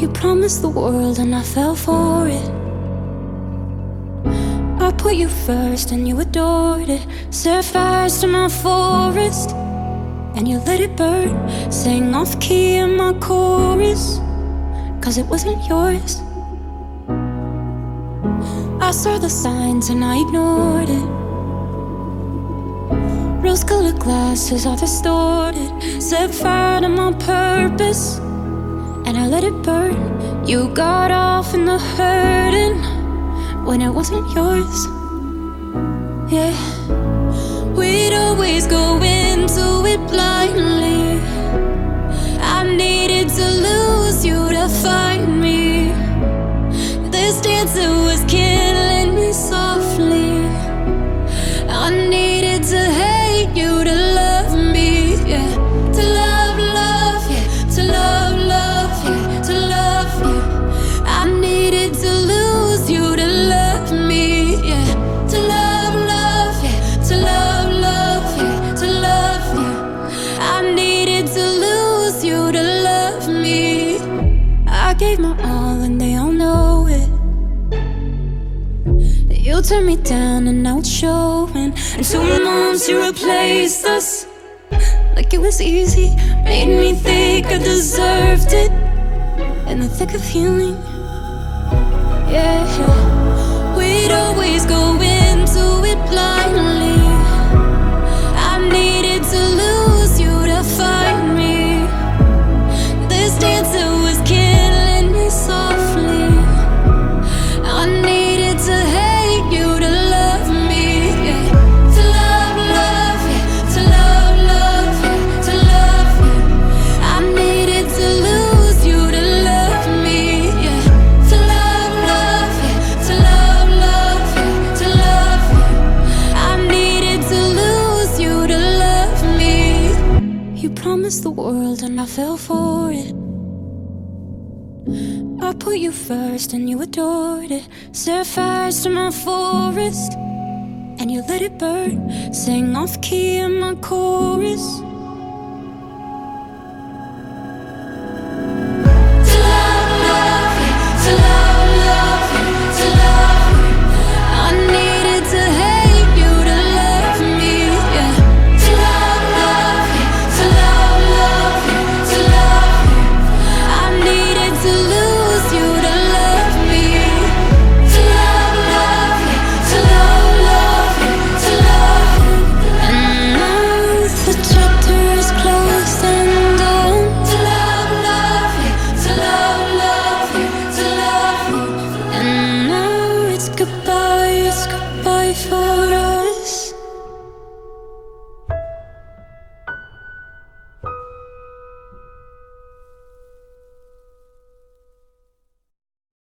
You promised the world and I fell for it. I put you first and you adored it. Set fires to my forest and you let it burn. Sang off key in my chorus, cause it wasn't yours. I saw the signs and I ignored it. Rose colored glasses are distorted. Set fire to my purpose and I let it burn. You got off in the hurting when it wasn't yours. Yeah, we'd always go into it blindly. I needed to lose you to find me. This dancer was killing me softly. I needed gave my all and they all know it. You turned me down and now it's showing. And two months you replaced us like it was easy. Made me think I deserved it. In the thick of healing, yeah. Promised the world and I fell for it. I put you first and you adored it. Set fires to my forest and you let it burn. Sang off key in my chorus. before